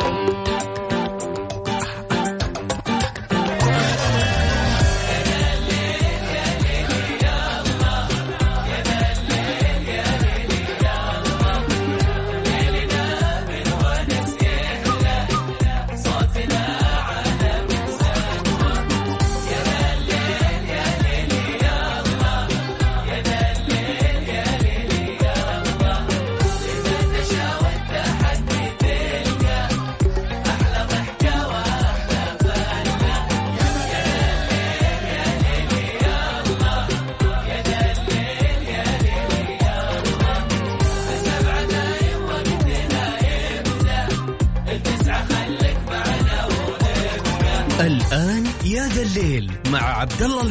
الآن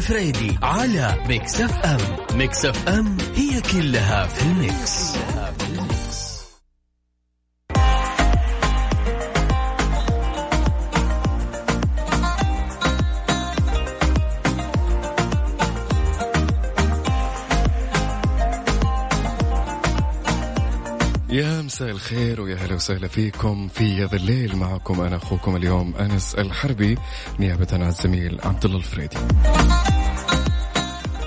الفريدي على Mix FM Mix FM هي كلها في ال Mix. يا مساء الخير ويا هلا وسهلا فيكم في هذا الليل. معكم أنا أخوكم اليوم أنس الحربي نيابة عن الزميل عبد الله الفريدي.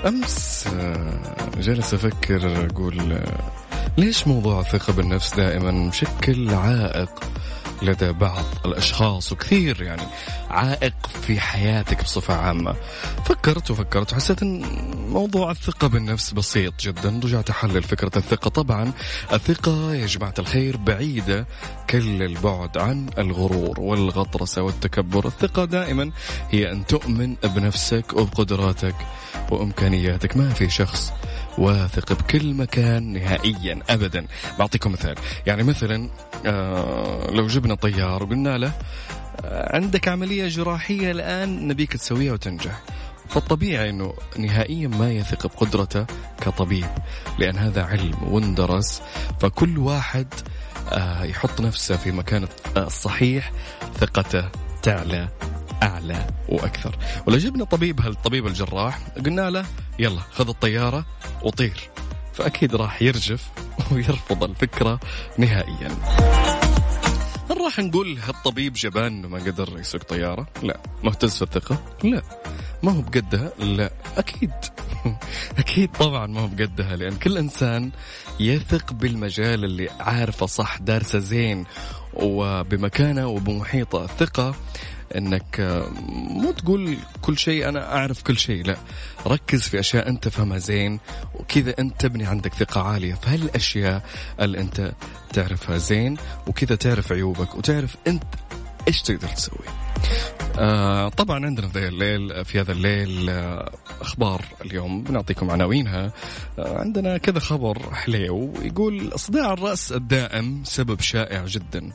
أمس آه، جالس أفكر أقول آه، ليش موضوع الثقة بالنفس دائما مشكل عائق؟ لدى بعض الأشخاص وكثير يعني عائق في حياتك بصفة عامة. فكرت وفكرت وحسيت إن موضوع الثقة بالنفس بسيط جدا رجعت أحلل فكرة الثقة. طبعا الثقة يا جماعة الخير بعيدة كل البعد عن الغرور والغطرسة والتكبر. الثقة دائما هي أن تؤمن بنفسك وبقدراتك وإمكانياتك. ما في شخص واثق بكل مكان نهائيا ابدا. بعطيكم مثال. يعني مثلا آه لو جبنا طيار وقلنا له آه عندك عملية جراحية الآن نبيك تسويها وتنجح. فالطبيعي إنه نهائيا ما يثق بقدرته كطبيب لأن هذا علم واندرس فكل واحد آه يحط نفسه في مكان الصحيح ثقته تعلى. أعلى وأكثر. ولو جبنا طبيب هالطبيب الجراح قلنا له يلا خذ الطيارة وطير. فأكيد راح يرجف ويرفض الفكرة نهائيا. هل راح نقول هالطبيب جبان إنه ما قدر يسوق طيارة؟ لا، مهتز في الثقة؟ لا، ما هو بقدها؟ لا، أكيد. أكيد طبعا ما هو بقدها لأن كل إنسان يثق بالمجال اللي عارفه صح دارسه زين وبمكانه وبمحيطه. الثقة إنك مو تقول كل شيء أنا أعرف كل شيء لا. ركز في أشياء أنت فهمها زين وكذا أنت تبني عندك ثقة عالية في هالأشياء اللي أنت تعرفها زين وكذا تعرف عيوبك وتعرف أنت إيش تقدر تسوي. آه طبعا عندنا في الليل في هذا الليل آه أخبار اليوم بنعطيكم عناوينها. آه عندنا كذا خبر حليو يقول صداع الرأس الدائم سبب شائع جدا.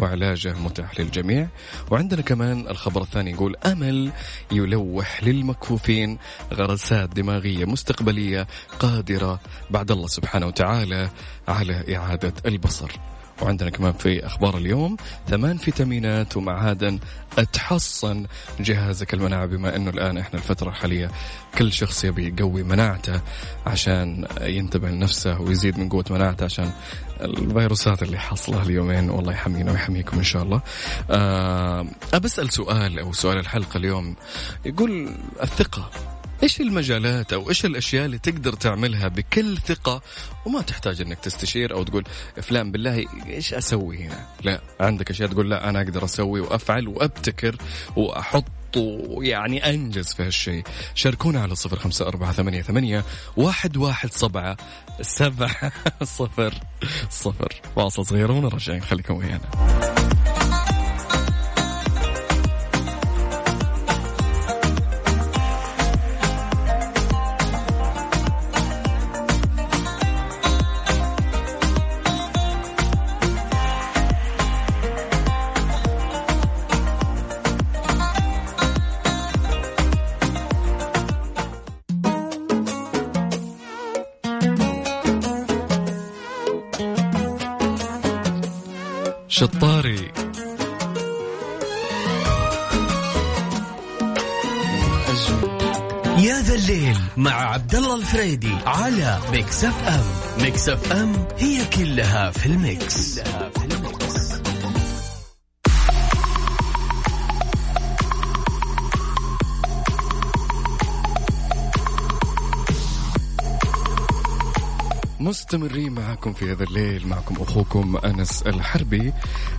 وعلاجه متاح للجميع. وعندنا كمان الخبر الثاني يقول أمل يلوح للمكفوفين غرسات دماغية مستقبلية قادرة بعد الله سبحانه وتعالى على إعادة البصر. وعندنا كمان في أخبار اليوم. ثمان فيتامينات ومعادن. تحصن جهازك المناعي بما إنه الآن إحنا الفترة الحالية كل شخص يبي يقوي مناعته عشان ينتبه لنفسه ويزيد من قوة مناعته عشان الفيروسات اللي حاصله اليومين. والله يحمينا ويحميكم إن شاء الله. أه بسال سؤال أو سؤال الحلقة اليوم. يقول الثقة. إيش المجالات أو إيش الأشياء اللي تقدر تعملها بكل ثقة وما تحتاج إنك تستشير أو تقول فلان بالله إيش أسوي هنا؟ لا عندك أشياء تقول لا أنا أقدر أسوي وأفعل وأبتكر وأحط ويعني أنجز في هالشيء. شاركونا على صفر خمسة أربعة ثمانية, ثمانية واحد, واحد سبعة سبعة صفر صفر. فاصل صغيرة ونرجع خليكم ويانا. شطاري يا ذا الليل مع عبد الله الفريدي على Mix FM Mix FM هي كلها في ال Mix, كلها في ال Mix. مستمرين معكم في هذا الليل معكم أخوكم أنس الحربي.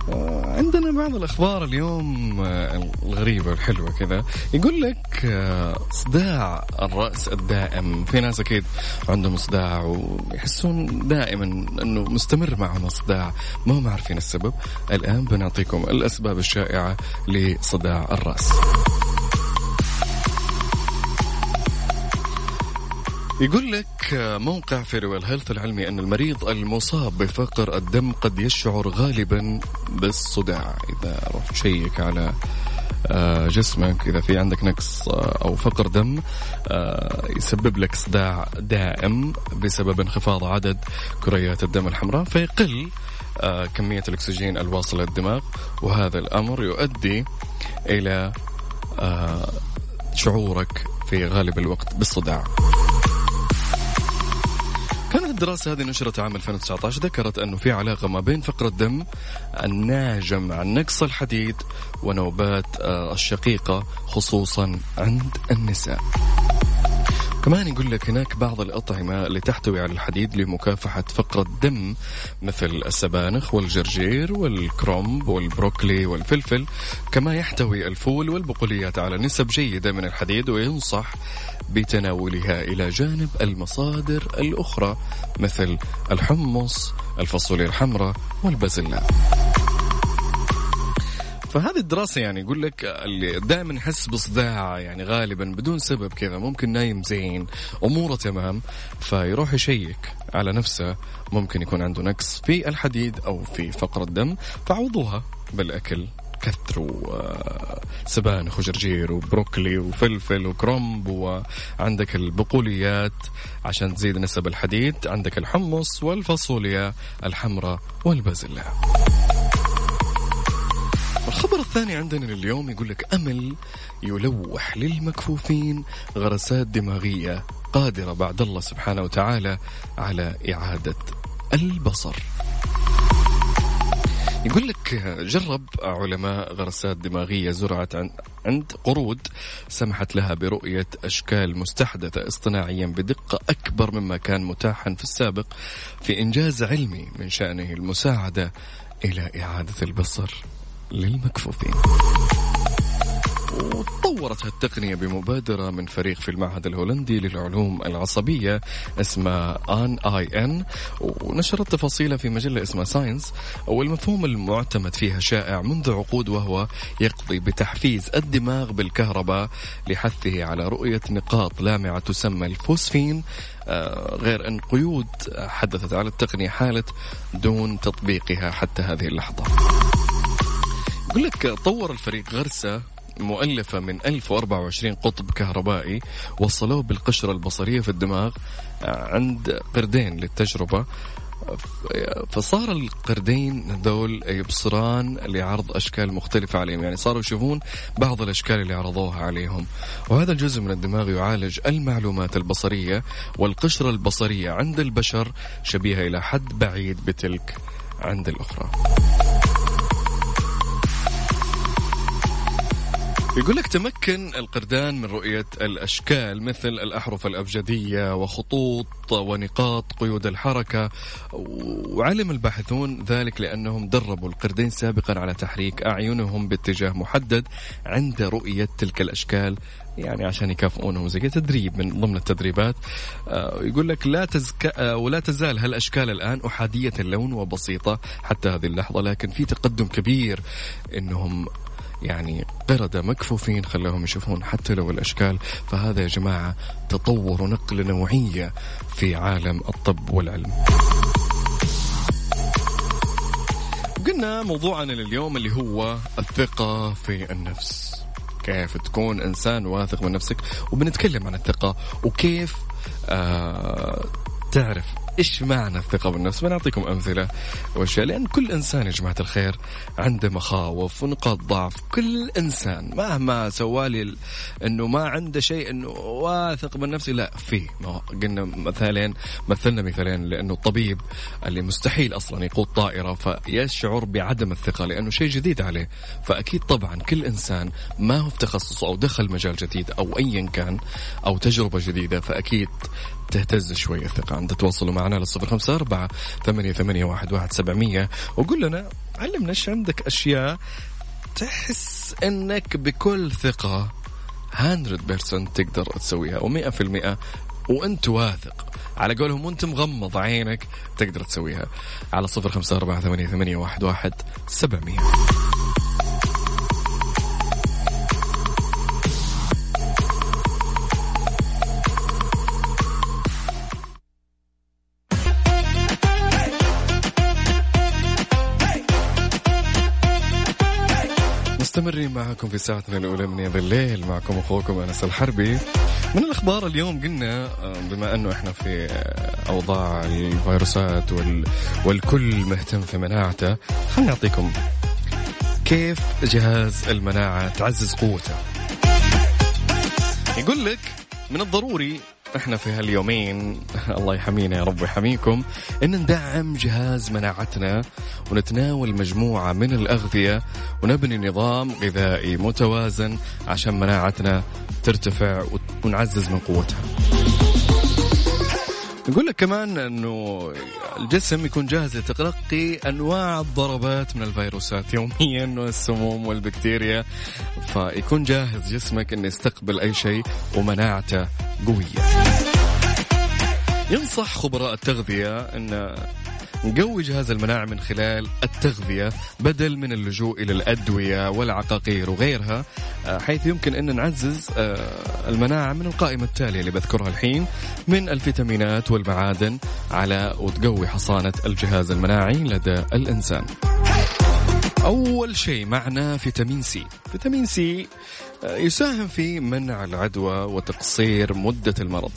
آه، عندنا بعض الأخبار اليوم آه، الغريبة الحلوة كذا. يقول لك آه، صداع الرأس الدائم. في ناس أكيد عندهم صداع ويحسون دائما أنه مستمر معهم الصداع. ما هم عارفين السبب. الآن بنعطيكم الأسباب الشائعة لصداع الرأس. يقول لك موقع Verywell Health العلمي أن المريض المصاب بفقر الدم قد يشعر غالبا بالصداع. إذا رحت تشيك على آه، جسمك إذا في عندك نقص آه، أو فقر دم آه، يسبب لك صداع دائم بسبب انخفاض عدد كريات الدم الحمراء فيقل كمية الأكسجين الواصلة للدماغ وهذا الأمر يؤدي إلى شعورك في غالب الوقت بالصداع. كانت الدراسة هذه نشرت عام 2019 ذكرت أنه في علاقة ما بين فقر الدم الناجم عن نقص الحديد ونوبات آه، الشقيقة خصوصا عند النساء. كمان يقول لك هناك بعض الأطعمة اللي تحتوي على الحديد لمكافحة فقر الدم مثل السبانخ والجرجير والكرومب والبروكلي والفلفل كما يحتوي الفول والبقوليات على نسب جيدة من الحديد وينصح بتناولها إلى جانب المصادر الأخرى مثل الحمص الفاصوليا الحمراء والبازلاء فهذه الدراسة يعني يقول لك اللي دائما يحس بصداع يعني غالبا بدون سبب كذا ممكن نايم زين أموره تمام فيروح يشيك على نفسه ممكن يكون عنده نقص في الحديد أو في فقر الدم فعوضوها بالأكل. كثر وسبانخ وجرجير وبروكلي وفلفل وكرنب وعندك البقوليات عشان تزيد نسب الحديد عندك الحمص والفاصوليا الحمراء والبازلاء الخبر الثاني عندنا لليوم يقول لك أمل يلوح للمكفوفين غرسات دماغية قادرة بعد الله سبحانه وتعالى على إعادة البصر. يقول لك جرب علماء غرسات دماغية زرعت عند قرود سمحت لها برؤية أشكال مستحدثة اصطناعيا بدقة أكبر مما كان متاحا في السابق في إنجاز علمي من شأنه المساعدة إلى إعادة البصر. للمكفوفين. وطورت التقنية بمبادرة من فريق في المعهد الهولندي للعلوم العصبية اسمها آن آي إن ونشرت تفاصيلها في مجلة اسمها ساينس والمفهوم المعتمد فيها شائع منذ عقود وهو يقضي بتحفيز الدماغ بالكهرباء لحثه على رؤية نقاط لامعة تسمى الفوسفين آه، غير أن قيود حدثت على التقنية حالة دون تطبيقها حتى هذه اللحظة. يقول لك طور الفريق غرسة مؤلفة من 1024 قطب كهربائي وصلوه بالقشرة البصرية في الدماغ عند قردين للتجربة. فصار القردين هذول يبصران لعرض أشكال مختلفة عليهم. يعني صاروا يشوفون بعض الأشكال اللي عرضوها عليهم. وهذا الجزء من الدماغ يعالج المعلومات البصرية والقشرة البصرية عند البشر شبيهة إلى حد بعيد بتلك عند الأخرى. يقول لك تمكن القردان من رؤية الأشكال مثل الأحرف الأبجدية وخطوط ونقاط قيود الحركة وعلم الباحثون ذلك لأنهم دربوا القردين سابقا على تحريك أعينهم باتجاه محدد عند رؤية تلك الأشكال يعني عشان يكافئونهم. زي تدريب من ضمن التدريبات. آه، يقول لك لا تزك آه، ولا تزال هالأشكال الآن أحادية اللون وبسيطة حتى هذه اللحظة لكن في تقدم كبير إنهم يعني قردة مكفوفين خلاهم يشوفون حتى لو الأشكال. فهذا يا جماعة تطور ونقلة نوعية في عالم الطب والعلم. قلنا موضوعنا لليوم اللي هو الثقة في النفس. كيف تكون إنسان واثق من نفسك؟ وبنتكلم عن الثقة. وكيف آه تعرف إيش معنى الثقة بالنفس؟ بنعطيكم أمثلة وأشياء لأن كل إنسان يا جماعة الخير عنده مخاوف ونقاط ضعف. كل إنسان مهما سوالي إنه ما عنده شيء إنه واثق من نفسه لا فيه قلنا مثالين مثلنا مثالين لأنه الطبيب اللي مستحيل أصلا يقود طائرة فيشعر بعدم الثقة لأنه شيء جديد عليه. فأكيد طبعا كل إنسان ما هو في تخصصه أو دخل مجال جديد أو ايا كان أو تجربة جديدة فأكيد تهتز شوي الثقة. عند تواصلوا معنا على الصفر خمسة أربعة ثمانية, ثمانية واحد, واحد سبعمية وقول لنا علمنا إيش عندك أشياء تحس إنك بكل ثقة 100% تقدر تسويها و100% وأنت واثق. على قولهم وأنت مغمض عينك تقدر تسويها. على صفر خمسة أربعة ثمانية, ثمانية واحد, واحد سبعمية. مستمرين معكم في ساعتنا الأولى من هذا الليل معكم أخوكم أنس الحربي. من الأخبار اليوم قلنا آه، بما أنه إحنا في آه، أوضاع الفيروسات وال... والكل مهتم في مناعته خلينا نعطيكم كيف جهاز المناعة تعزز قوته. يقول لك من الضروري إحنا في هاليومين الله يحمينا يا رب ويحميكم إن ندعم جهاز مناعتنا ونتناول مجموعة من الأغذية ونبني نظام غذائي متوازن عشان مناعتنا ترتفع ونعزز من قوتها. يقول لك كمان إنه الجسم يكون جاهز لتلقي أنواع الضربات من الفيروسات يوميا والسموم والبكتيريا فيكون جاهز جسمك إنه يستقبل أي شيء ومناعته قوية. ينصح خبراء التغذية إن نقوي جهاز المناعة من خلال التغذية بدل من اللجوء إلى الأدوية والعقاقير وغيرها آه، حيث يمكن أن نعزز آه، المناعة من القائمة التالية اللي بذكرها الحين من الفيتامينات والمعادن على وتقوي حصانة الجهاز المناعي لدى الإنسان. أول شيء معنا فيتامين C. فيتامين C آه، يساهم في منع العدوى وتقصير مدة المرض.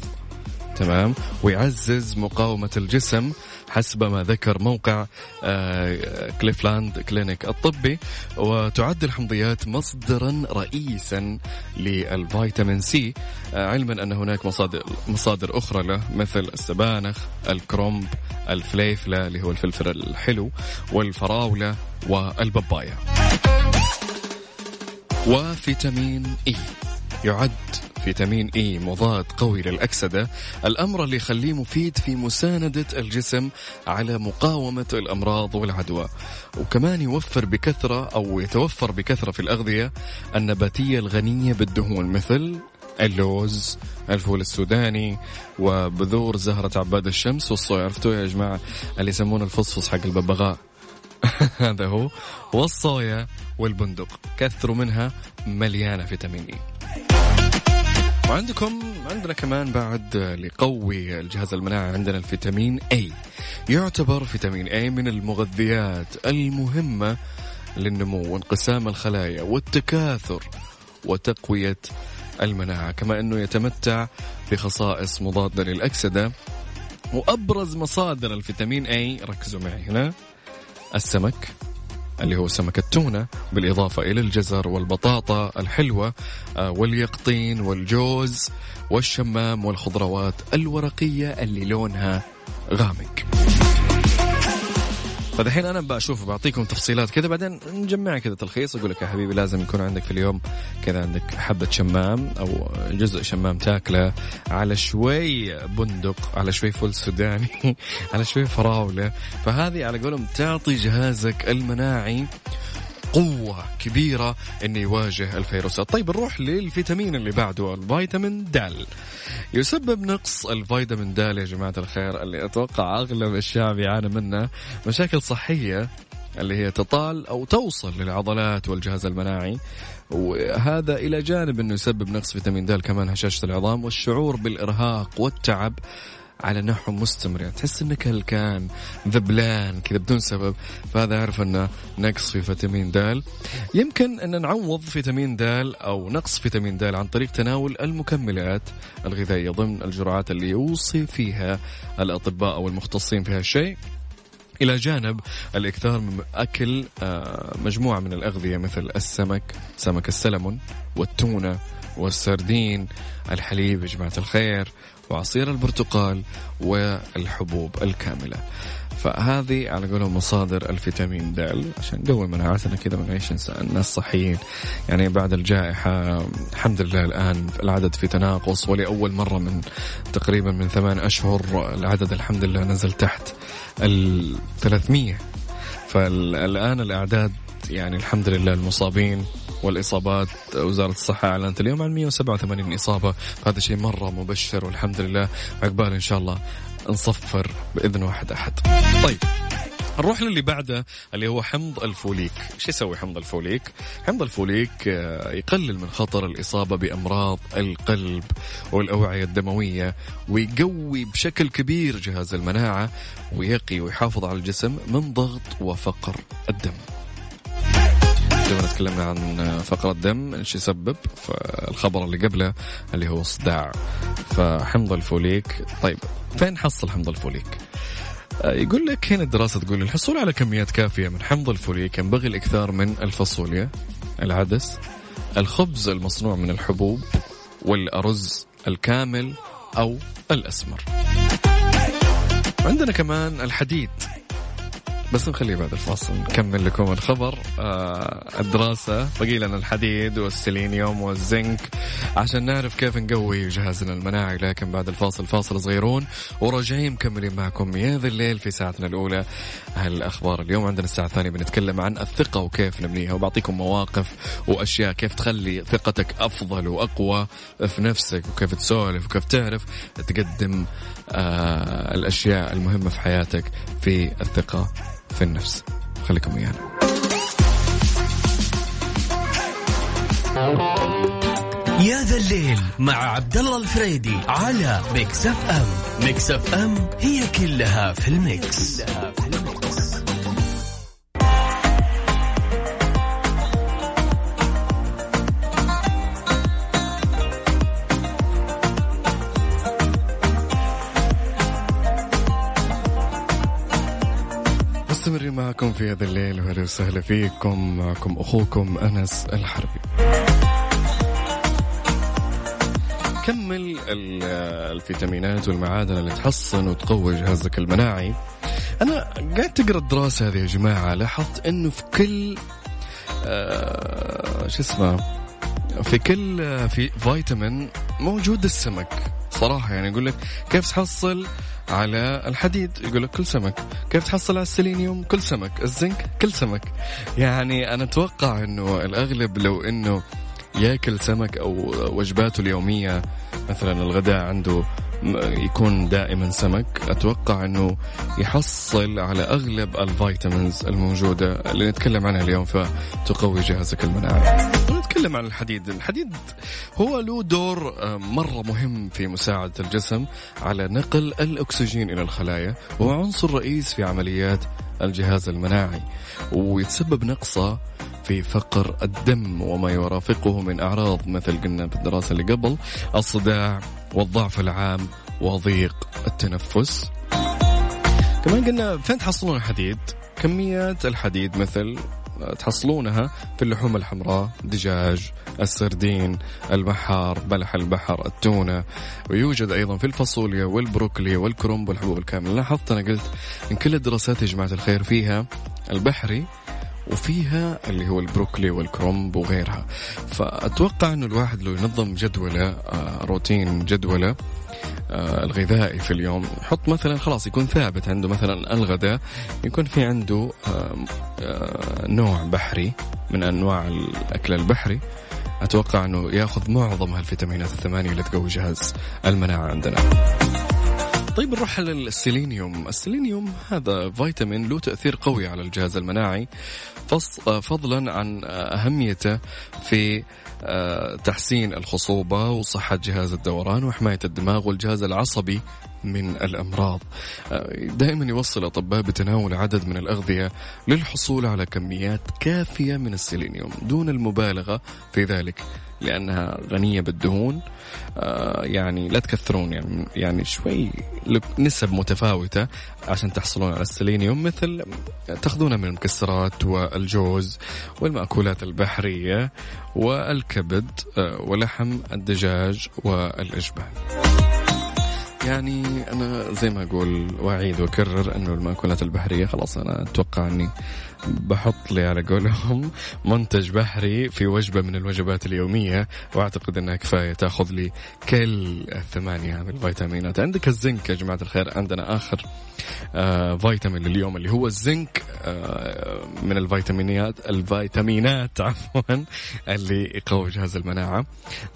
تمام. ويعزز مقاومة الجسم حسب ما ذكر موقع آه، Cleveland Clinic الطبي. وتعد الحمضيات مصدرا رئيسا للفيتامين C. آه، علما أن هناك مصادر مصادر أخرى له مثل السبانخ الكرنب الفليفلة اللي هو الفلفل الحلو والفراولة والبابايا وفيتامين E يعد فيتامين اي مضاد قوي للأكسدة الأمر اللي يخليه مفيد في مساندة الجسم على مقاومة الأمراض والعدوى. وكمان يوفر بكثرة أو يتوفر بكثرة في الأغذية النباتية الغنية بالدهون مثل اللوز الفول السوداني وبذور زهرة عباد الشمس والصويا. عرفتوا يا جماعة اللي يسمونه الفصفص حق الببغاء؟ هذا هو. والصويا والبندق كثروا منها مليانة فيتامين اي وعندكم عندنا كمان بعد لقوي الجهاز المناعي عندنا الفيتامين اي يعتبر فيتامين اي من المغذيات المهمة للنمو وانقسام الخلايا والتكاثر وتقوية المناعة. كما أنه يتمتع بخصائص مضادة للأكسدة وأبرز مصادر الفيتامين اي ركزوا معي هنا. السمك اللي هو سمك التونة بالإضافة إلى الجزر والبطاطا الحلوة آه، واليقطين والجوز والشمام والخضروات الورقية اللي لونها غامق. فدحين أنا بشوف بعطيكم تفصيلات كذا بعدين نجمع كذا تلخيص أقول لك يا حبيبي لازم يكون عندك في اليوم كذا عندك حبة شمام أو جزء شمام تاكله على شوي بندق على شوي فول سوداني على شوي فراولة. فهذه على قولهم تعطي جهازك المناعي. قوة كبيرة إنه يواجه الفيروسات طيب نروح للفيتامين اللي بعده الفيتامين دال يسبب نقص الفيتامين دال يا جماعة الخير اللي أتوقع أغلب الشعب يعاني منه. مشاكل صحية اللي هي تطال أو توصل للعضلات والجهاز المناعي. وهذا إلى جانب إنه يسبب نقص فيتامين د كمان هشاشة العظام والشعور بالإرهاق والتعب. على نحو مستمر. يعني تحس إنك هلكان ذبلان كذا بدون سبب. فهذا أعرف أنه نقص في فيتامين د. يمكن أن نعوض فيتامين د أو نقص فيتامين د عن طريق تناول المكملات الغذائية ضمن الجرعات اللي يوصي فيها الأطباء أو المختصين في هالشيء. إلى جانب الإكثار من أكل آه، مجموعة من الأغذية مثل السمك سمك السلمون والتونة والسردين. الحليب يا جماعة الخير. وعصير البرتقال والحبوب الكاملة. فهذه على قولهم مصادر الفيتامين د عشان نقوي مناعتنا كذا ونعيش الناس صحيين. يعني بعد الجائحة الحمد لله الآن العدد في تناقص ولأول مرة من تقريبا من ثمان أشهر العدد الحمد لله نزل تحت ال 300 فالآن الأعداد يعني الحمد لله المصابين والإصابات وزارة الصحة أعلنت اليوم عن 187 إصابة. هذا شيء مرة مبشر والحمد لله عقبال إن شاء الله نصفر بإذن واحد أحد. طيب نروح للي بعده اللي هو حمض الفوليك. إيش يسوي حمض الفوليك؟ حمض الفوليك آه، يقلل من خطر الإصابة بأمراض القلب والأوعية الدموية ويقوي بشكل كبير جهاز المناعة ويقي ويحافظ على الجسم من ضغط وفقر الدم. ما تكلمنا عن فقر الدم إيش يسبب؟ فالخبر اللي قبله اللي هو الصداع فحمض الفوليك طيب فين حصل حمض الفوليك؟ آه، يقول لك هنا الدراسة تقول الحصول على كميات كافية من حمض الفوليك ينبغي الإكثار من الفاصوليا العدس الخبز المصنوع من الحبوب والأرز الكامل أو الأسمر. عندنا كمان الحديد. بس نخليه بعد الفاصل. نكمل لكم الخبر. آه الدراسة. بقي لنا الحديد والسيلينيوم والزنك عشان نعرف كيف نقوي جهازنا المناعي. لكن بعد الفاصل فاصل صغيرون. وراجعين مكملين معكم يا ذا الليل في ساعتنا الأولى. هالأخبار اليوم عندنا الساعة الثانية بنتكلم عن الثقة وكيف نبنيها. وبعطيكم مواقف وأشياء كيف تخلي ثقتك أفضل وأقوى في نفسك. وكيف تسولف وكيف تعرف تقدم آه الأشياء المهمة في حياتك في الثقة. في النفس. خليكم ويانا يا ذا الليل مع عبد الله الفريدي على Mix FM. Mix FM هي كلها في ال Mix, كلها في ال Mix. معكم في هذا الليل وهلا وسهلا فيكم معكم أخوكم أنس الحربي. كمل الفيتامينات والمعادن اللي تحصن وتقوي جهازك المناعي. أنا قاعد تقرأ الدراسة هذه يا جماعة لاحظت إنه في كل آه شو اسمه في كل في فيتامين موجود السمك صراحة. يعني يقول لك كيف تحصل على الحديد؟ يقول لك كل سمك. كيف تحصل على السيلينيوم؟ كل سمك. الزنك؟ كل سمك. يعني أنا أتوقع أنه الأغلب لو أنه يأكل سمك أو وجباته اليومية مثلا الغداء عنده يكون دائما سمك أتوقع إنه يحصل على أغلب ال vitamins الموجودة اللي نتكلم عنها اليوم فتقوي جهازك المناعي. نتكلم عن الحديد، الحديد هو له دور آه، مرة مهم في مساعدة الجسم على نقل الأكسجين إلى الخلايا وهو عنصر رئيس في عمليات الجهاز المناعي ويتسبب نقصة في فقر الدم وما يرافقه من أعراض مثل قلنا في الدراسة اللي قبل الصداع والضعف العام وضيق التنفس. كمان قلنا فين تحصلون الحديد؟ كميات الحديد مثل تحصلونها في اللحوم الحمراء دجاج السردين البحار بلح البحر التونة. ويوجد أيضا في الفاصوليا والبروكلي والكرنب والحبوب الكاملة لاحظت أنا قلت إن كل الدراسات يا جماعة الخير فيها البحري وفيها اللي هو البروكلي والكرومب وغيرها. فأتوقع أنه الواحد لو ينظم جدولة آه، روتين جدولة الغذائي في اليوم. يحط مثلا خلاص يكون ثابت عنده مثلا الغداء يكون في عنده آه، نوع بحري من أنواع الأكل البحري. أتوقع إنه يأخذ معظم هالفيتامينات الثمانية اللي تقوي جهاز المناعة عندنا. طيب نروح للسيلينيوم. السيلينيوم هذا فيتامين له تأثير قوي على الجهاز المناعي. فضلا عن أهميته في آه، تحسين الخصوبة وصحة جهاز الدوران وحماية الدماغ والجهاز العصبي من الأمراض. آه، دائما يوصل الأطباء بتناول عدد من الأغذية للحصول على كميات كافية من السيلينيوم دون المبالغة في ذلك لأنها غنية بالدهون. آه، يعني لا تكثرون يعني يعني شوي نسب متفاوتة عشان تحصلون على السيلينيوم مثل تاخذونه من المكسرات والجوز والمأكولات البحرية والكبد آه، ولحم الدجاج والإجبان يعني أنا زي ما أقول واعيد وأكرر انه المأكولات البحرية خلاص أنا أتوقع أني بحط لي على قولهم منتج بحري في وجبة من الوجبات اليومية وأعتقد إنها كفاية. تأخذ لي كل الثمانية من الفيتامينات. عندك الزنك يا جماعة الخير؟ عندنا آخر آه فيتامين لليوم اللي هو الزنك آه من الفيتامينات الفيتامينات عفوا اللي يقوي جهاز المناعة.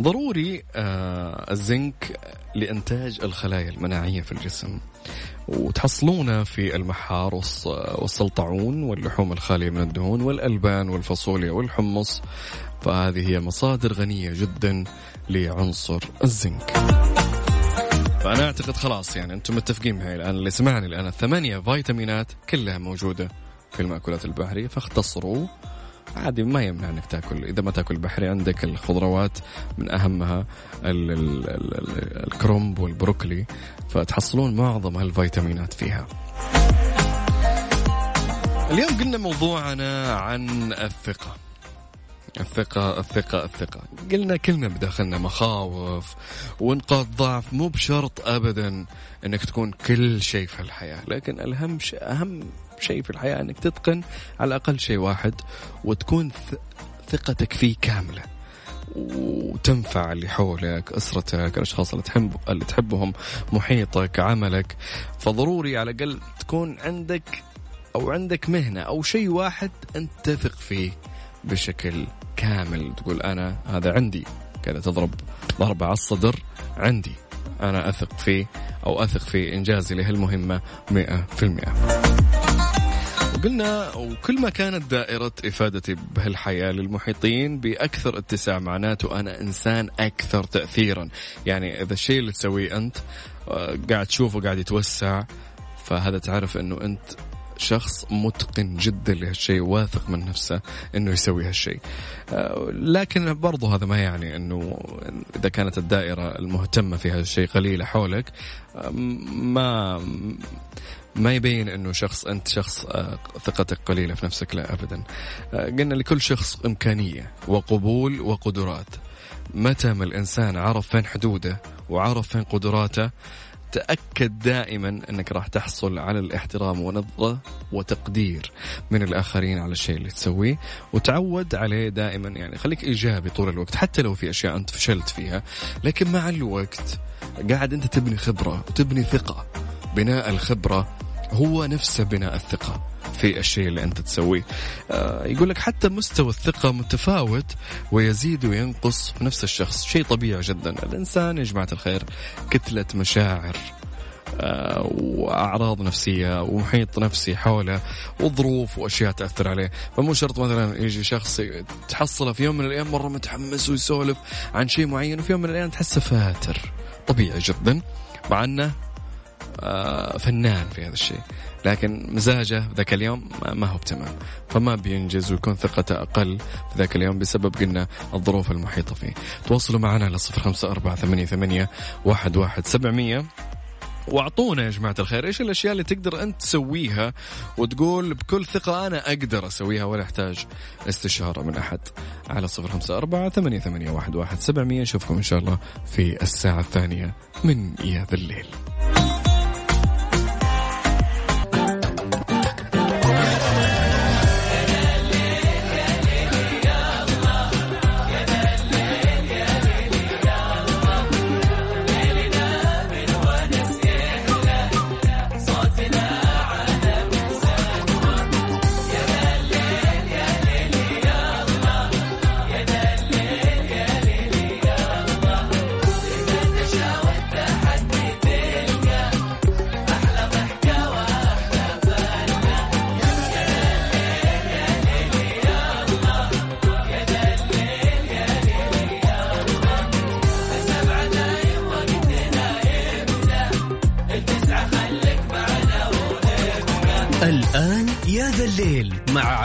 ضروري آه الزنك لإنتاج الخلايا المناعية في الجسم. وتحصلونه في المحار والسلطعون واللحوم الخالية من الدهون والألبان والفاصوليا والحمص. فهذه هي مصادر غنية جدا لعنصر الزنك. فأنا أعتقد خلاص يعني أنتم متفقين معي الآن. اللي سمعني الآن الثمانية فيتامينات كلها موجودة في المأكولات البحرية. فاختصروا. عادي ما يمنع إنك تأكل. إذا ما تأكل بحري عندك الخضروات من أهمها ال ال ال الكرنب والبروكلي. فتحصلون معظم هالفيتامينات فيها. اليوم قلنا موضوعنا عن الثقة. الثقة الثقة الثقة. قلنا كلنا بداخلنا مخاوف ونقاط ضعف مو بشرط أبدا أنك تكون كل شيء في الحياة لكن الأهم شيء أهم شيء في الحياة أنك تتقن على الأقل شيء واحد وتكون ثقتك فيه كاملة. وتنفع اللي حولك أسرتك الأشخاص اللي تحب اللي تحبهم محيطك عملك. فضروري على الأقل تكون عندك أو عندك مهنة أو شيء واحد أنت تثق فيه بشكل كامل. تقول أنا هذا عندي كذا تضرب ضربة على الصدر عندي. أنا أثق فيه أو أثق في إنجازي لهالمهمة مئة في المئة. قلنا وكل ما كانت دائرة إفادتي بهالحياة للمحيطين بأكثر اتساع معناته أنا إنسان أكثر تأثيرا. يعني إذا الشيء اللي تسويه أنت آه، قاعد تشوفه قاعد يتوسع فهذا تعرف أنه أنت شخص متقن جدا لهالشيء واثق من نفسه إنه يسوي هالشيء. آه، لكن برضو هذا ما يعني إنه إذا كانت الدائرة المهتمة في هذا الشيء قليلة حولك آه، ما ما يبين إنه شخص أنت شخص آه، ثقتك قليلة في نفسك لا ابدا. قلنا لكل شخص إمكانية وقبول وقدرات. متى ما الإنسان عرف فين حدوده وعرف فين قدراته تأكد دائما أنك راح تحصل على الاحترام ونظرة وتقدير من الآخرين على الشيء اللي تسويه. وتعود عليه دائما يعني خليك إيجابي طول الوقت حتى لو في أشياء أنت فشلت فيها. لكن مع الوقت قاعد أنت تبني خبرة وتبني ثقة. بناء الخبرة هو نفسه بناء الثقة في الشيء اللي أنت تسويه. آه يقول لك حتى مستوى الثقة متفاوت ويزيد وينقص في نفس الشخص. شيء طبيعي جدا. الإنسان يا جماعة الخير كتلة مشاعر آه وأعراض نفسية ومحيط نفسي حوله وظروف وأشياء تأثر عليه. فمو شرط مثلا يجي شخص تحصله في يوم من الأيام مرة متحمس ويسولف عن شيء معين وفي يوم من الأيام تحسه فاتر. طبيعي جدا. مع أنه فنان في هذا الشيء. لكن مزاجه ذاك اليوم ما هو بتمام. فما بينجز ويكون ثقته أقل في ذاك اليوم بسبب قلنا الظروف المحيطة فيه. تواصلوا معنا على صفر خمسة أربعة ثمانية, ثمانية واحد, واحد سبعمية. وأعطونا يا جماعة الخير إيش الأشياء اللي تقدر أنت تسويها وتقول بكل ثقة أنا أقدر أسويها ولا احتاج استشارة من أحد؟ على صفر خمسة أربعة ثمانية, ثمانية واحد, واحد سبعمية. نشوفكم إن شاء الله في الساعة الثانية من يا الليل.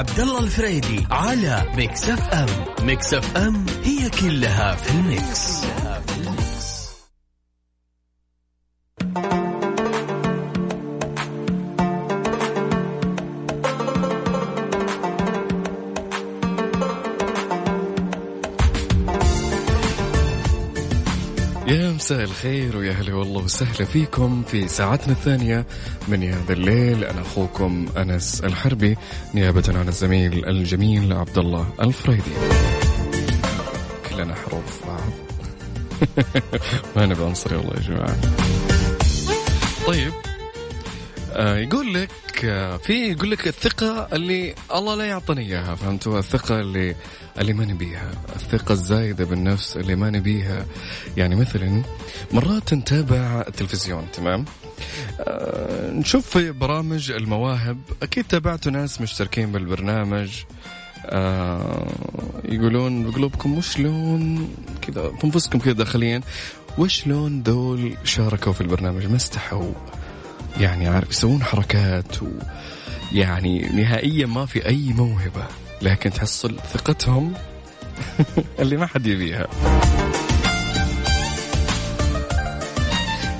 عبد الله الفريدي على Mix FM. Mix FM هي كلها في ال mix, الخير ويا هلا والله وسهلا فيكم في ساعتنا الثانية من يا ذا الليل. أنا أخوكم أنس الحربي نيابة عن الزميل الجميل عبد الله الفريدي. كلنا حروف بعض ما نبي عنصري والله يا جماعة. طيب آه يقول لك في يقول لك الثقة اللي الله لا يعطيني إياها فهمتوا الثقة اللي اللي ما نبيها الثقة الزايدة بالنفس اللي ما نبيها. يعني مثلا مرات نتابع التلفزيون تمام؟ آه نشوف في برامج المواهب أكيد تابعتوا ناس مشتركين بالبرنامج. آه يقولون بقلوبكم وشلون كذا بانفسكم كذا داخليا. وشلون ذول شاركوا في البرنامج؟ ما استحوا. يعني عارف يسوون حركات و يعني نهائيا ما في أي موهبة لكن تحصل ثقتهم اللي ما حد يبيها.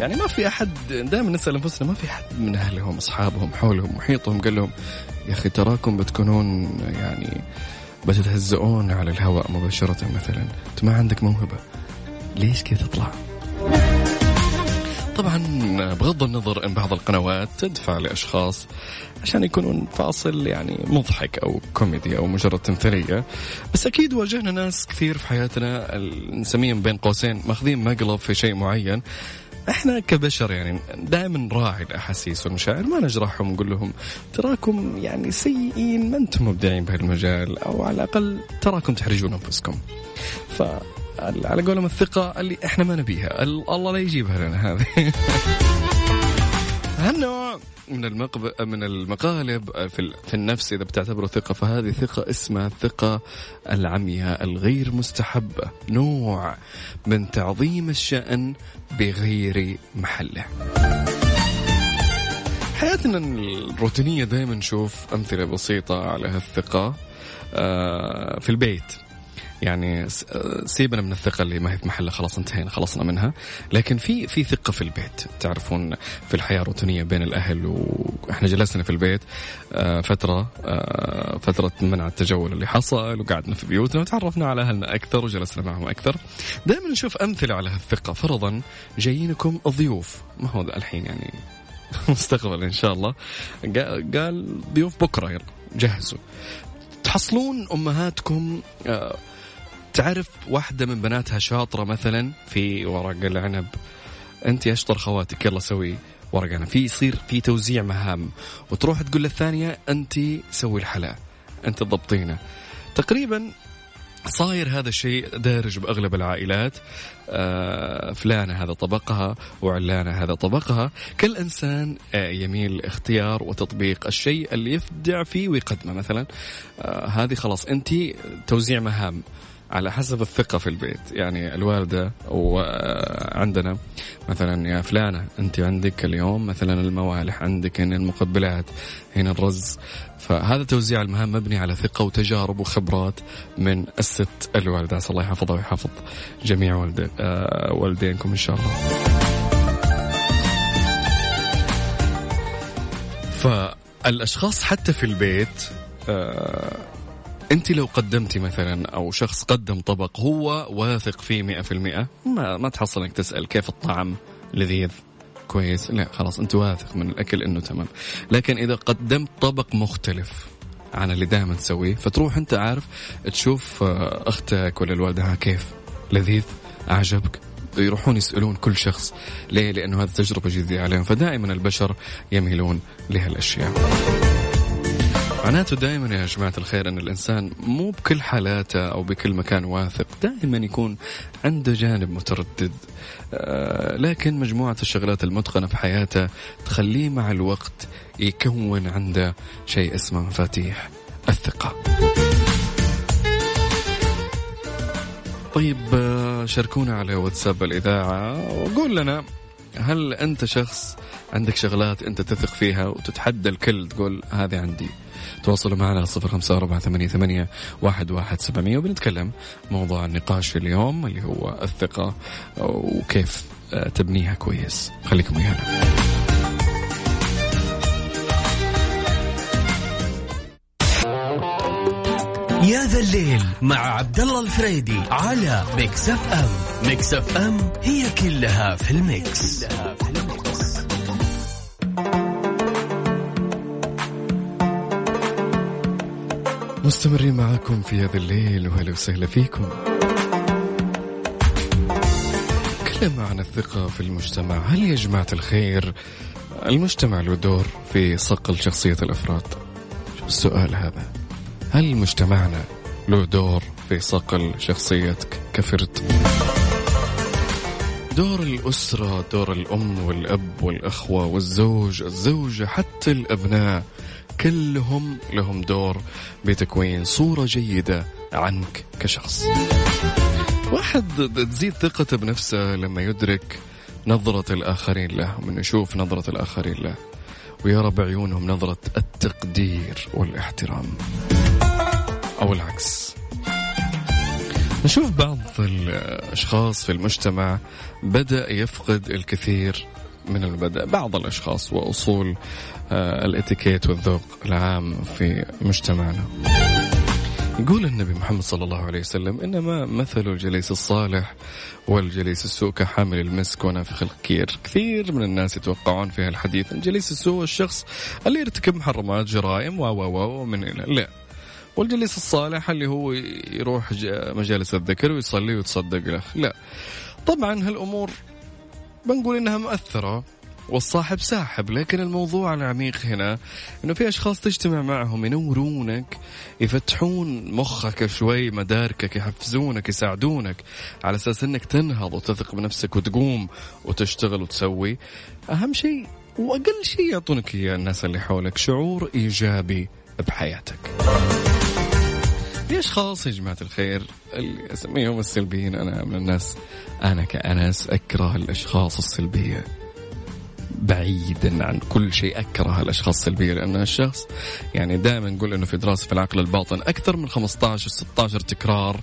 يعني ما في أحد دائما نسأل أنفسنا ما في حد من أهلهم أصحابهم حولهم محيطهم قال لهم يا أخي تراكم بتكونون يعني بتتهزئون على الهواء مباشرة مثلا أنت ما عندك موهبة ليش كذا تطلع؟ طبعا بغض النظر إن بعض القنوات تدفع لأشخاص عشان يكونون فاصل يعني مضحك أو كوميدي أو مجرد تمثيلية. بس أكيد واجهنا ناس كثير في حياتنا نسميهم بين قوسين ماخذين مقلب في شيء معين. إحنا كبشر يعني دائما نراعي الأحاسيس والمشاعر ما نجرحهم ونقول لهم تراكم يعني سيئين ما أنتم مبدعين بهالمجال أو على الأقل تراكم تحرجون أنفسكم. ف على قولهم الثقة اللي إحنا ما نبيها. الله لا يجيبها لنا هذه. هالنوع من المقب... من المقالب في. في النفس إذا بتعتبره ثقة فهذه ثقة اسمها الثقة العمياء الغير مستحبة. نوع من تعظيم الشأن بغير محله. حياتنا الروتينية دائما نشوف أمثلة بسيطة على هالثقه آه، في البيت. يعني سيبنا من الثقة اللي ما هي في محلها خلاص انتهينا خلصنا منها. لكن في في ثقة في البيت. تعرفون في الحياة الروتينيه بين الأهل وإحنا جلسنا في البيت آه، فترة آه، فترة منع التجول اللي حصل وقعدنا في بيوتنا وتعرفنا على أهلنا أكثر وجلسنا معهم أكثر. دائما نشوف أمثلة على هالثقة. فرضا جايينكم ضيوف. ما هو الحين يعني؟ مستقبل إن شاء الله. قال ضيوف بكرة يلا جهزوا. تحصلون أمهاتكم آه تعرف واحدة من بناتها شاطرة مثلا في ورق العنب؟ أنت أشطر خواتك يلا سوي ورق عنب. في يصير في توزيع مهام. وتروح تقول للثانية أنت سوي الحلا. أنت ضبطينه تقريبا صاير هذا الشيء دارج بأغلب العائلات. آه فلانة هذا طبقها وعلانة هذا طبقها. كل انسان آه يميل لاختيار وتطبيق الشيء اللي يبدع فيه ويقدمه مثلا. آه هذه خلاص أنت توزيع مهام. على حسب الثقة في البيت. يعني الوالدة وعندنا مثلا يا فلانة أنت عندك اليوم مثلا الموالح عندك هنا المقبلات هنا الرز. فهذا توزيع المهام مبني على ثقة وتجارب وخبرات من الست الوالدة. عسى الله يحفظها ويحفظ جميع. آه والدينكم إن شاء الله. فالأشخاص حتى في البيت آه أنت لو قدمتي مثلا أو شخص قدم طبق هو واثق فيه مئة في المئة ما, ما تحصل إنك تسأل كيف الطعم لذيذ كويس لا خلاص أنت واثق من الأكل إنه تمام. لكن إذا قدمت طبق مختلف عن اللي دائما تسويه فتروح أنت عارف تشوف آه، أختك ولا الوالده كيف لذيذ أعجبك يروحون يسألون كل شخص ليه؟ لأنه هذه تجربة جديدة عليهم فدائما البشر يميلون لهالأشياء. معناته دائما يا جماعة الخير أن الإنسان مو بكل حالاته أو بكل مكان واثق دائما يكون عنده جانب متردد. آه لكن مجموعة الشغلات المتقنة في حياته تخليه مع الوقت يكون عنده شيء اسمه مفاتيح الثقة. طيب آه، شاركونا على واتساب الإذاعة وقول لنا هل أنت شخص عندك شغلات أنت تثق فيها وتتحدى الكل تقول هذه عندي؟ تواصلوا معنا على صفر خمسة أربعة ثمانية, ثمانية واحد, واحد سبعمية. وبنتكلم موضوع النقاش اليوم اللي هو الثقة وكيف تبنيها كويس. خليكم ويانا يا ذا الليل مع عبد الله الفريدي على Mix FM. Mix FM هي كلها في ال mix, كلها في ال mix. مستمرين معاكم في هذا الليل وهلا وسهلا فيكم. كلام عن الثقة في المجتمع. هل يا جماعة الخير المجتمع له دور في صقل شخصية الأفراد؟ السؤال هذا؟ هل مجتمعنا له دور في صقل شخصيتك كفرد؟ دور الأسرة دور الأم والأب والأخوة والزوج الزوجة حتى الأبناء كلهم لهم دور بتكوين صورة جيدة عنك كشخص. واحد تزيد ثقته بنفسه لما يدرك نظرة الآخرين له من يشوف نظرة الآخرين له ويرى بعيونهم نظرة التقدير والاحترام. أو العكس. نشوف بعض الأشخاص في المجتمع بدأ يفقد الكثير من المبدأ بعض الأشخاص وأصول الاتيكيت والذوق العام في مجتمعنا. يقول النبي محمد صلى الله عليه وسلم إنما مثل الجليس الصالح والجليس السوء كحامل المسك ونافخ الكير، كثير من الناس يتوقعون في هالحديث إن جليس السوء الشخص اللي يرتكب محرمات جرائم و و من إلى. لا. والجليس الصالح اللي هو يروح مجالس الذكر ويصلي ويتصدق له. لا. طبعا هالأمور بنقول إنها مؤثرة. والصاحب ساحب لكن الموضوع العميق هنا إنه في أشخاص تجتمع معهم ينورونك يفتحون مخك شوي مداركك يحفزونك يساعدونك على أساس إنك تنهض وتثق بنفسك وتقوم وتشتغل وتسوي. أهم شيء وأقل شيء يعطونك إياه الناس اللي حولك شعور إيجابي بحياتك. في أشخاص يا جماعة الخير اللي أسميهم السلبيين أنا من الناس أنا كأنس أكره الأشخاص السلبية. بعيدا عن كل شيء أكره الأشخاص السلبية لأن الشخص يعني دائما نقول إنه في دراسة في العقل الباطن أكثر من 15 16 تكرار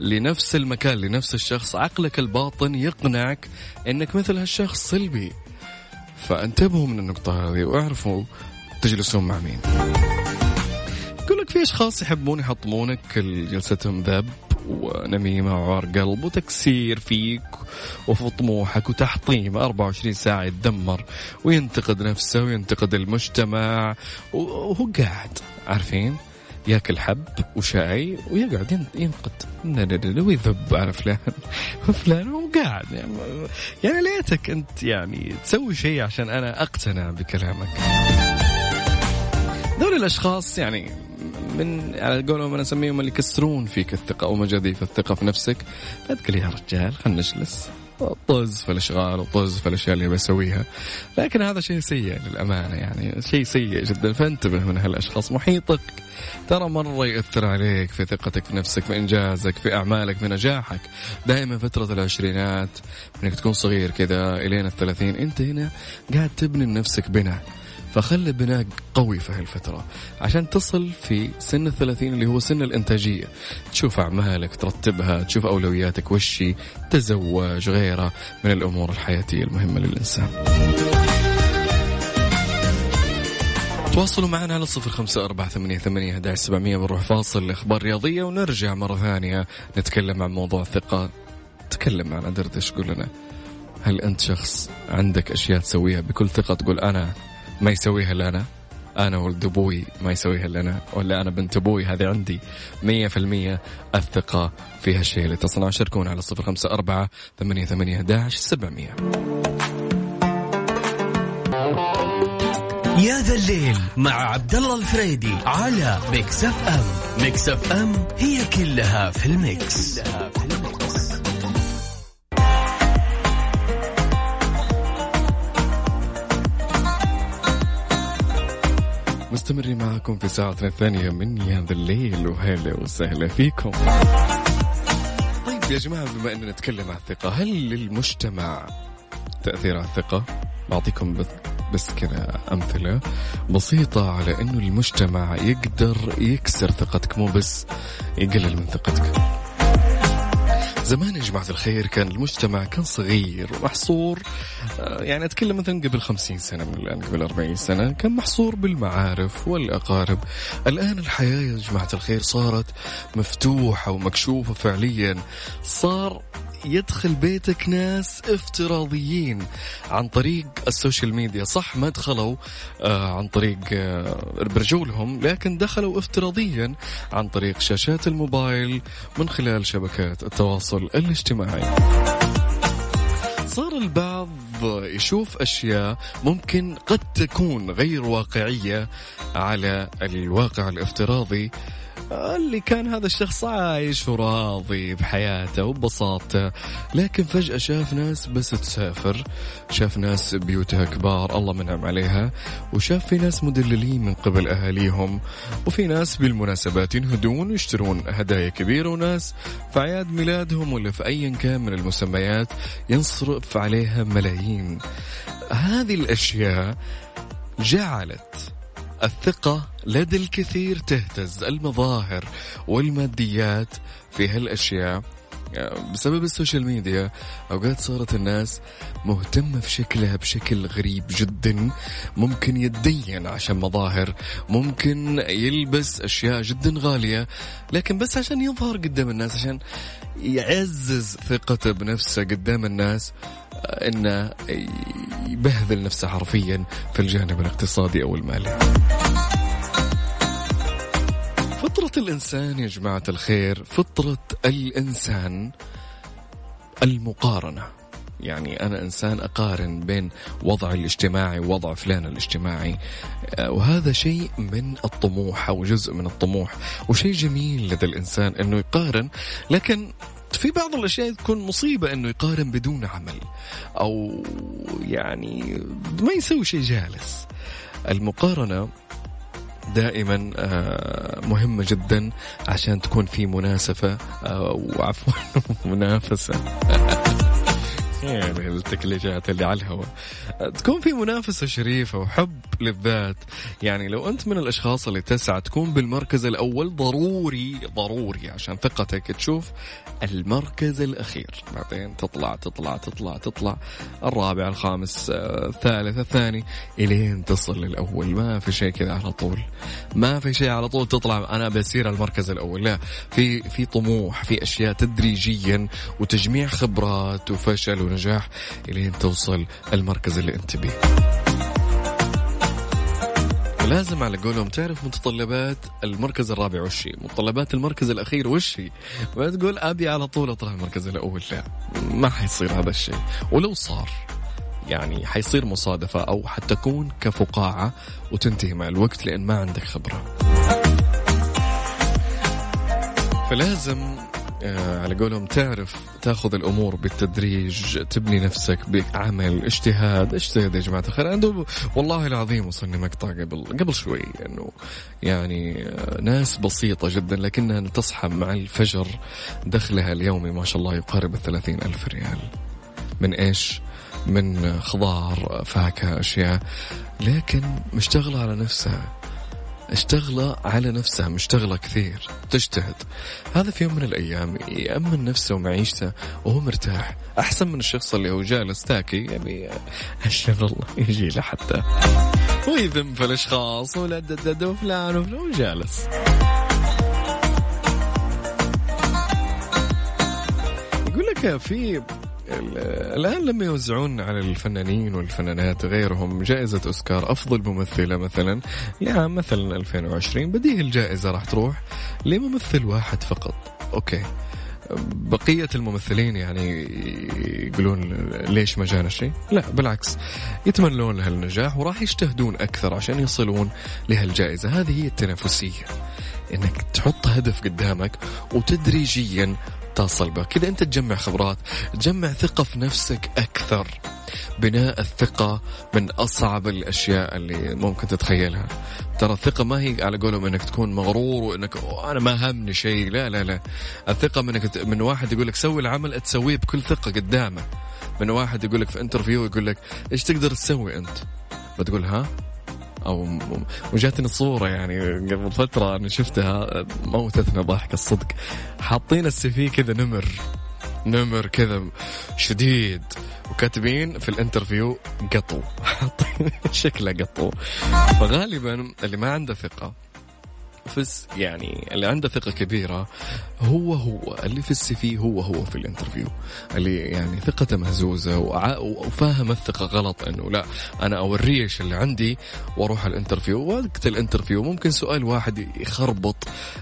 لنفس المكان لنفس الشخص. عقلك الباطن يقنعك إنك مثل هالشخص سلبي. فانتبهوا من النقطة هذه واعرفوا تجلسون مع مين. يقول لك في أشخاص يحبون يحطمونك جلستهم ذب ونميمة وعار قلب وتكسير فيك وفي طموحك وتحطيم. 24 ساعة يتدمر وينتقد نفسه وينتقد المجتمع. وهو قاعد عارفين؟ ياكل حب وشاي ويقعد ينقد. ويذب. على فلان وفلان وقاعد يعني, يعني ليتك أنت يعني تسوي شيء عشان أنا أقتنع بكلامك. دول الأشخاص يعني من على قولهم أنا أسميهم اللي يكسرون فيك الثقة أو مجاديف الثقة في نفسك. لا تقول يا رجال خلينا نجلس. طز في الأشغال وطز في الأشياء اللي بسويها لكن هذا شيء سيء للأمانة يعني شيء سيء جدا. فانتبه من هالأشخاص. محيطك. ترى مرة ياثر عليك في ثقتك في نفسك في إنجازك في أعمالك في نجاحك. دائما فترة العشرينات إنك تكون صغير كذا الين الثلاثين أنت هنا قاعد تبني لنفسك بناء. فخلي بناء قوي في هالفترة عشان تصل في سن الثلاثين اللي هو سن الإنتاجية. تشوف أعمالك ترتبها تشوف أولوياتك وشي تزوج غيره من الأمور الحياتية المهمة للإنسان. تواصلوا معنا على صفر خمسة أربعة ثمانية, ثمانية هداش سبعمية بنروح فاصل إخبار رياضية ونرجع مرة ثانية نتكلم عن موضوع الثقة. تكلم معنا دردش قول لنا هل أنت شخص عندك أشياء تسويها بكل ثقة؟ تقول أنا ما يسويها الا أنا أنا ولد أبوي ما يسويها الا أنا ولا أنا بنت أبوي هذه عندي. مية في المية الثقة في هالشيء اللي تصنع شاركونا على صفر خمسة أربعة ثمانية ثمانية داعش سبعمية. يا ذا الليل مع عبد الله الفريدي على Mix FM. Mix FM هي كلها في ال mix, كلها في ال mix. مستمرين معكم في ساعتنا الثانية من يا ذا الليل. وهلا وسهلا فيكم. طيب يا جماعة بما أننا نتكلم عن الثقة هل للمجتمع تأثير على الثقة؟ بعطيكم بس كذا أمثلة بسيطة على أنه المجتمع يقدر يكسر ثقتك مو بس يقلل من ثقتك. زمان يا جماعة الخير كان المجتمع كان صغير ومحصور. آه، يعني أتكلم مثلا قبل خمسين سنة من الآن قبل أربعين سنة كان محصور بالمعارف والأقارب. الآن الحياة يا جماعة الخير صارت مفتوحة ومكشوفة فعليا. صار يدخل بيتك ناس افتراضيين عن طريق السوشيال ميديا. صح ما دخلوا آه عن طريق آه برجولهم لكن دخلوا افتراضيا عن طريق شاشات الموبايل من خلال شبكات التواصل الاجتماعي. صار البعض يشوف أشياء ممكن قد تكون غير واقعية على الواقع الافتراضي اللي كان هذا الشخص عايش وراضي بحياته وببساطته لكن فجأة شاف ناس بس تسافر شاف ناس بيوتها كبار الله منعم عليها وشاف في ناس مدللين من قبل أهاليهم وفي ناس بالمناسبات ينهدون ويشترون هدايا كبيرة وناس في أعياد ميلادهم ولا في أيا كان من المسميات ينصرف عليها ملايين. هذه الأشياء جعلت الثقة لدى الكثير تهتز المظاهر والماديات في هالأشياء. بسبب السوشيال ميديا أوقات صارت الناس مهتمة في شكلها بشكل غريب جدا ممكن يتدين عشان مظاهر ممكن يلبس أشياء جدا غالية لكن بس عشان يظهر قدام الناس عشان يعزز ثقته بنفسه قدام الناس. انه يبهذل نفسه حرفيا في الجانب الاقتصادي أو المالي. فطرة الإنسان يا جماعة الخير فطرة الإنسان المقارنة. يعني أنا إنسان أقارن بين وضعي الاجتماعي ووضع فلان الاجتماعي. وهذا شيء من الطموح أو جزء من الطموح وشيء جميل لدى الإنسان أنه يقارن. لكن في بعض الأشياء تكون مصيبة إنه يقارن بدون عمل أو يعني ما يسوي شيء جالس. المقارنة دائما آه، مهمة جدا عشان تكون في مناسفة أو عفوا منافسة. يعني التكليجات اللي على الهواء. تكون في منافسة شريفة وحب للذات. يعني لو أنت من الأشخاص اللي تسعى تكون بالمركز الأول ضروري ضروري عشان ثقتك تشوف المركز الأخير. بعدين تطلع تطلع تطلع تطلع. الرابع الخامس الثالث الثاني إلين تصل للأول. ما في شيء كذا على طول. ما في شيء على طول تطلع. أنا بصير المركز الأول. لا في في طموح في أشياء تدريجيا وتجميع خبرات وفشل ونجاح إلين توصل المركز اللي أنت بيه لازم على قولهم تعرف متطلبات المركز الرابع وش هي؟ متطلبات المركز الأخير وش هي؟ ما تقول أبي على طول أطلع المركز الأول لا ما حيصير هذا الشيء. ولو صار يعني حيصير مصادفة أو حتكون كفقاعة وتنتهي مع الوقت لأن ما عندك خبرة. فلازم على قولهم تعرف تاخذ الأمور بالتدريج تبني نفسك بعمل اجتهاد اجتهد يا جماعة الخير. عنده والله العظيم وصلني مقطع قبل قبل شوي إنه يعني آه، ناس بسيطة جدا لكنها تصحى مع الفجر دخلها اليومي ما شاء الله يقارب الثلاثين ألف ريال. من إيش؟ من خضار فاكهة أشياء. لكن مشتغلة على نفسها. اشتغل على نفسها مشتغلة كثير تجتهد. هذا في يوم من الأيام يأمن نفسه ومعيشته وهو مرتاح. أحسن من الشخص اللي هو جالس تاكي يعني أشهر الله يجي له حتى. ويذم في الأشخاص ولا وفلان وفلان وجالس. يقول لك في الآن لما يوزعون على الفنانين والفنانات غيرهم جائزة أوسكار أفضل ممثلة مثلا لعام مثلا 2020 بديه الجائزة راح تروح لممثل واحد فقط. أوكي. بقية الممثلين يعني يقولون ليش ما جانا شيء؟ لا بالعكس. يتمنون لها النجاح وراح يجتهدون أكثر عشان يصلون لهالجائزة. هذه هي التنافسية. إنك تحط هدف قدامك وتدريجيا تصل به كذا أنت تجمع خبرات تجمع ثقة في نفسك أكثر. بناء الثقة من أصعب الأشياء اللي ممكن تتخيلها. ترى الثقة ما هي على قولهم إنك تكون مغرور وإنك أنا ما همني شيء. لا لا لا. الثقة منك من واحد يقول لك سوي العمل تسويه بكل ثقة قدامه. من واحد يقول لك في interview يقول لك إيش تقدر تسوي أنت؟ بتقول ها؟ أو وجاتني صوره يعني قبل فترة أنا شفتها موتتنا ضحك الصدق. حاطين ال CV كذا نمر نمر كذا شديد وكاتبين في ال interview قطو. شكله قطو. فغالبا اللي ما عنده ثقة فس يعني اللي عنده ثقة كبيرة هو هو اللي في ال CV هو هو في ال interview. اللي يعني ثقته مهزوزة وفاهم الثقة غلط إنه لا أنا أوريه إيش اللي عندي وأروح ال interview. وقت ال interview ممكن سؤال واحد يخربط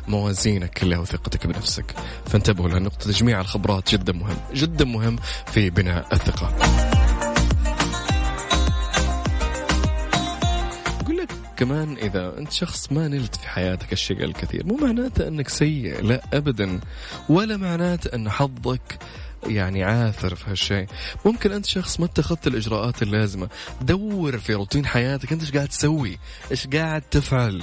موازينك كلها وثقتك بنفسك. فانتبهوا لنقطة تجميع الخبرات جدا مهم جدا مهم في بناء الثقة. كمان إذا أنت شخص ما نلت في حياتك الشيء الكثير مو معناته أنك سيء لا أبدا. ولا معناته أن حظك يعني عاثر في هالشيء. ممكن أنت شخص ما اتخذت الإجراءات اللازمة. دور في روتين حياتك أنت إيش قاعد تسوي؟ إيش قاعد تفعل؟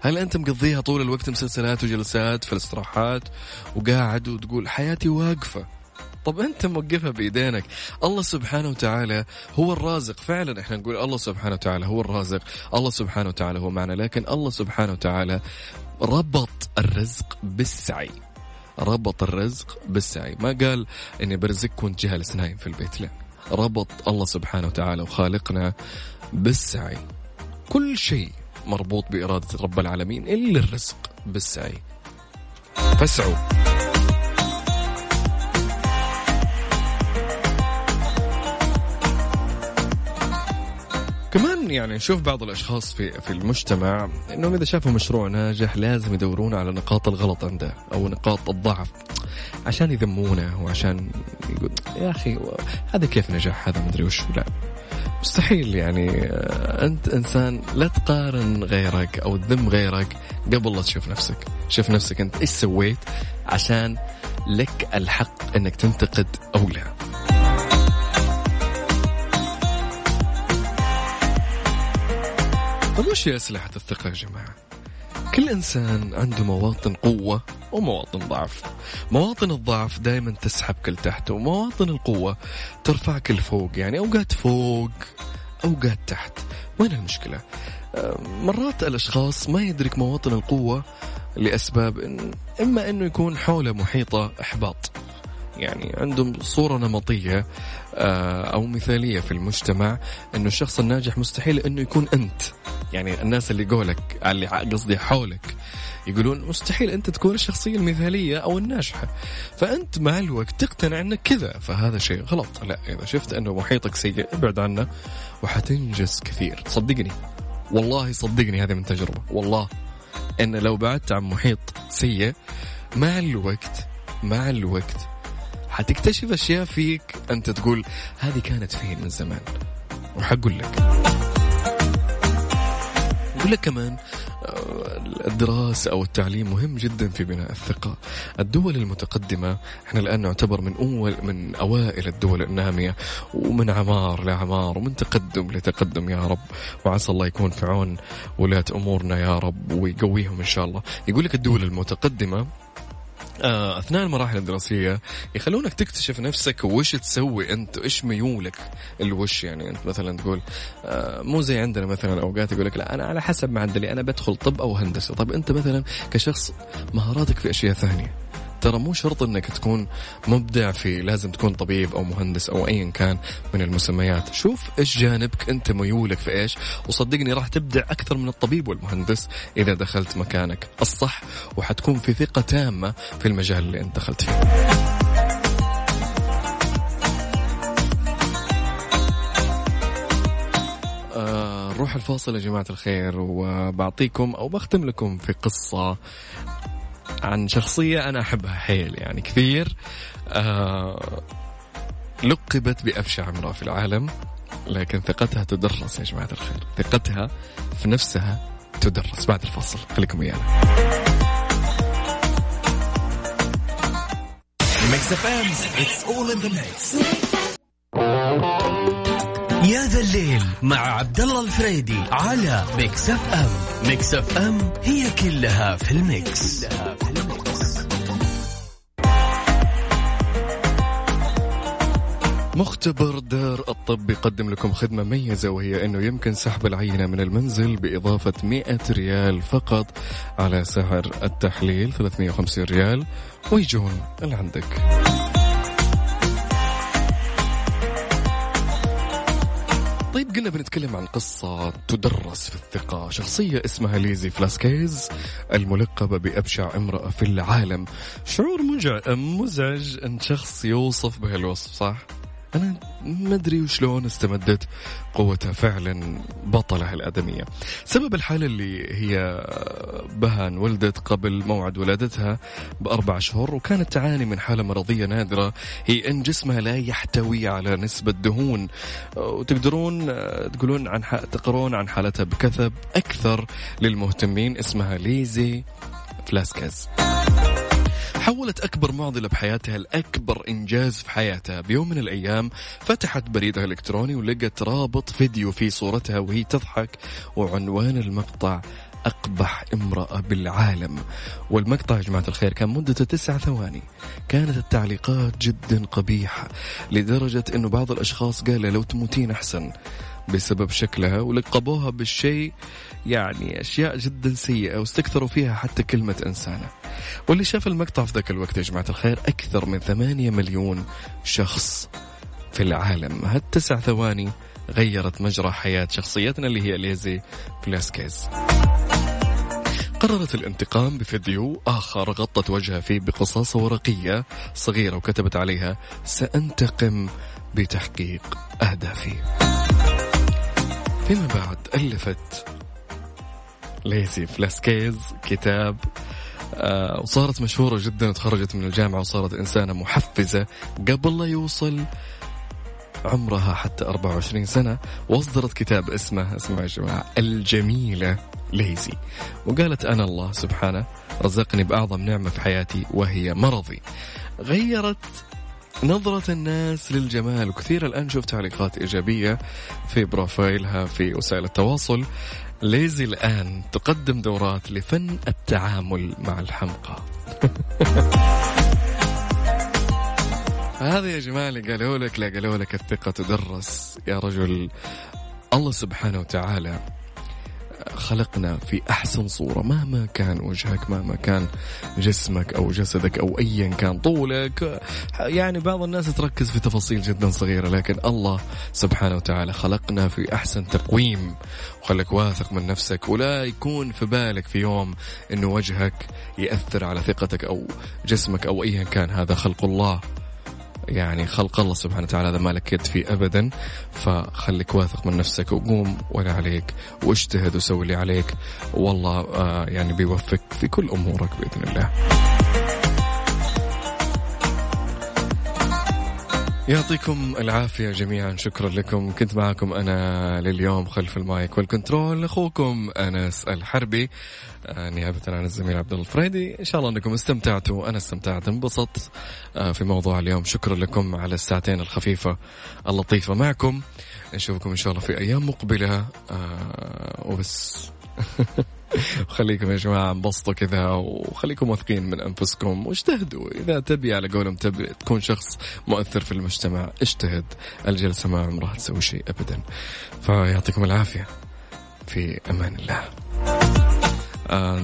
هل أنت مقضيها طول الوقت مسلسلات وجلسات في الاستراحات وقاعد وتقول حياتي واقفة؟ طب انت موقفها بإيدينك. الله سبحانه وتعالى هو الرازق. فعلا إحنا نقول الله سبحانه وتعالى هو الرازق. الله سبحانه وتعالى هو معنا. لكن الله سبحانه وتعالى ربط الرزق بالسعي. ربط الرزق بالسعي. ما قال إني برزقك وانت جالس نايم في البيت. لا. ربط الله سبحانه وتعالى وخالقنا بالسعي. كل شيء مربوط بإرادة رب العالمين إلا الرزق بالسعي. فاسعوا. يعني نشوف بعض الأشخاص في في المجتمع إنهم إذا شافوا مشروع ناجح لازم يدورون على نقاط الغلط عنده أو نقاط الضعف عشان يذمونه وعشان يقول يا أخي هذا كيف نجح؟ هذا مدري وش. لا. مستحيل يعني آه، أنت إنسان لا تقارن غيرك أو تذم غيرك قبل لا تشوف نفسك. شوف نفسك أنت إيش سويت عشان لك الحق إنك تنتقد أو لا. طيب وش هي أسلحة الثقة يا جماعة؟ كل إنسان عنده مواطن قوة ومواطن ضعف مواطن الضعف دائما تسحبك لتحت ومواطن القوة ترفعك لفوق يعني أوقات فوق أوقات تحت وين المشكلة؟ مرات الأشخاص ما يدرك مواطن القوة لأسباب إن إما أنه يكون حوله محيطة إحباط يعني عندهم صورة نمطية آه، أو مثالية في المجتمع أنه الشخص الناجح مستحيل أنه يكون أنت. يعني الناس اللي قولك اللي قصدي حولك يقولون مستحيل أنت تكون الشخصية المثالية أو الناجحة. فأنت مع الوقت تقتنع إنك كذا. فهذا شيء غلط. لا إذا شفت إنه محيطك سيء ابعد عنه وحتنجز كثير. صدقني. والله صدقني هذه من تجربة. والله. إن لو بعدت عن محيط سيء مع الوقت مع الوقت حتكتشف أشياء فيك أنت تقول هذه كانت فين من زمان؟ وحقول لك. أقول لك كمان آه، الدراسة أو التعليم مهم جدا في بناء الثقة. الدول المتقدمة إحنا الآن نعتبر من أول من أوائل الدول النامية ومن عمار لعمار ومن تقدم لتقدم يا رب. وعسى الله يكون في عون ولاة أمورنا يا رب ويقويهم إن شاء الله. يقول لك الدول المتقدمة أثناء المراحل الدراسية يخلونك تكتشف نفسك وش تسوي أنت وإيش ميولك الوش يعني؟ أنت مثلا تقول آه، مو زي عندنا مثلا أوقات يقول لك لا أنا على حسب معدلي أنا بدخل طب أو هندسة. طب أنت مثلا كشخص مهاراتك في أشياء ثانية. ترى مو شرط إنك تكون مبدع في لازم تكون طبيب أو مهندس أو ايا كان من المسميات. شوف إيش جانبك أنت ميولك في إيش وصدقني راح تبدع أكثر من الطبيب والمهندس إذا دخلت مكانك الصح وحتكون في ثقة تامة في المجال اللي أنت دخلت فيه. آه، نروح الفاصل يا جماعة الخير وبعطيكم أو بختم لكم في قصة عن شخصية أنا أحبها حيل يعني كثير. آه لقبت بأبشع امرأة في العالم لكن ثقتها تدرس يا جماعة الخير. ثقتها في نفسها تدرس. بعد الفصل خليكم ويانا. يا ذا الليل مع عبد الله الفريدي على Mix FM Mix FM هي كلها في ال mix, كلها في ال mix. مختبر دار الطب يقدم لكم خدمة مميزة وهي أنه يمكن سحب العينة من المنزل بإضافة 100 ريال فقط على سعر التحليل 350 ريال ويجون لعندك طيب قلنا بنتكلم عن قصة تدرس في الثقة شخصية اسمها ليزي فلاسكيز الملقبة بأبشع امرأة في العالم شعور مزعج أن شخص يوصف بهالوصف صح؟ أنا ما أدري وشلون استمدت قوتها فعلا بطلة الآدمية. سبب الحالة اللي هي بها انولدت قبل موعد ولادتها بأربع شهور وكانت تعاني من حالة مرضية نادرة هي أن جسمها لا يحتوي على نسبة دهون. وتقدرون تقولون عن تقرون عن حالتها بكثب أكثر للمهتمين اسمها ليزي فلاسكيز. حولت أكبر معضلة بحياتها لأكبر إنجاز في حياتها. بيوم من الأيام فتحت بريدها الإلكتروني ولقت رابط فيديو في صورتها وهي تضحك وعنوان المقطع أقبح امرأة بالعالم. والمقطع يا جماعة الخير كان مدته تسع ثواني. كانت التعليقات جدا قبيحة لدرجة أنه بعض الأشخاص قال لو تموتين أحسن بسبب شكلها ولقبوها بالشيء يعني أشياء جدا سيئة واستكثروا فيها حتى كلمة إنسانة. واللي شاف المقطع في ذاك الوقت يا جماعة الخير أكثر من ثمانية مليون شخص في العالم. هالتسع ثواني غيرت مجرى حياة شخصيتنا اللي هي ليزي فلاسكيز قررت الانتقام بفيديو آخر غطت وجهها فيه بقصاصة ورقية صغيرة وكتبت عليها سأنتقم بتحقيق أهدافي فيما بعد ألفت ليزي فلاسكيز كتاب وصارت مشهورة جدا وتخرجت من الجامعة وصارت إنسانة محفزة. قبل لا يوصل عمرها حتى 24 سنة وأصدرت كتاب اسمه اسمه يا جماعة الجميلة ليزي. وقالت أنا الله سبحانه رزقني بأعظم نعمة في حياتي وهي مرضي. غيرت نظرة الناس للجمال وكثير الآن شفت تعليقات إيجابية في بروفايلها في وسائل التواصل. ليزي الآن تقدم دورات لفن التعامل مع الحمقى. هذا يا جماعة اللي قالوا لك لا قالوا لك الثقة تدرس. يا رجل الله سبحانه وتعالى خلقنا في أحسن صورة مهما كان وجهك مهما كان جسمك أو جسدك أو أيا كان طولك. يعني بعض الناس تركز في تفاصيل جدا صغيرة لكن الله سبحانه وتعالى خلقنا في أحسن تقويم. وخلك واثق من نفسك ولا يكون في بالك في يوم أنه وجهك يأثر على ثقتك أو جسمك أو أيا كان. هذا خلق الله. يعني خلق الله سبحانه وتعالى هذا ما لك يد فيه ابدا فخليك واثق من نفسك وقوم ولا عليك واجتهد وسوي اللي عليك والله آه يعني بيوفق في كل أمورك بإذن الله. يعطيكم العافية جميعا. شكرا لكم. كنت معكم أنا لليوم خلف ال mic وال control. أخوكم أنس الحربي نيابة عن الزميل عبد الله الفريدي. إن شاء الله أنكم استمتعتوا. أنا استمتعت انبسطت آه، في موضوع اليوم. شكرا لكم على الساعتين الخفيفة اللطيفة معكم. نشوفكم إن شاء الله في أيام مقبلة. آه، وبس. خليكم يا جماعة انبسطوا كذا وخليكم واثقين من أنفسكم. واجتهدوا. إذا تبي على قولهم تبي تكون شخص مؤثر في المجتمع اجتهد. الجلسة ما عمرها تسوي شيء أبدا. فيعطيكم العافية. في أمان الله. آه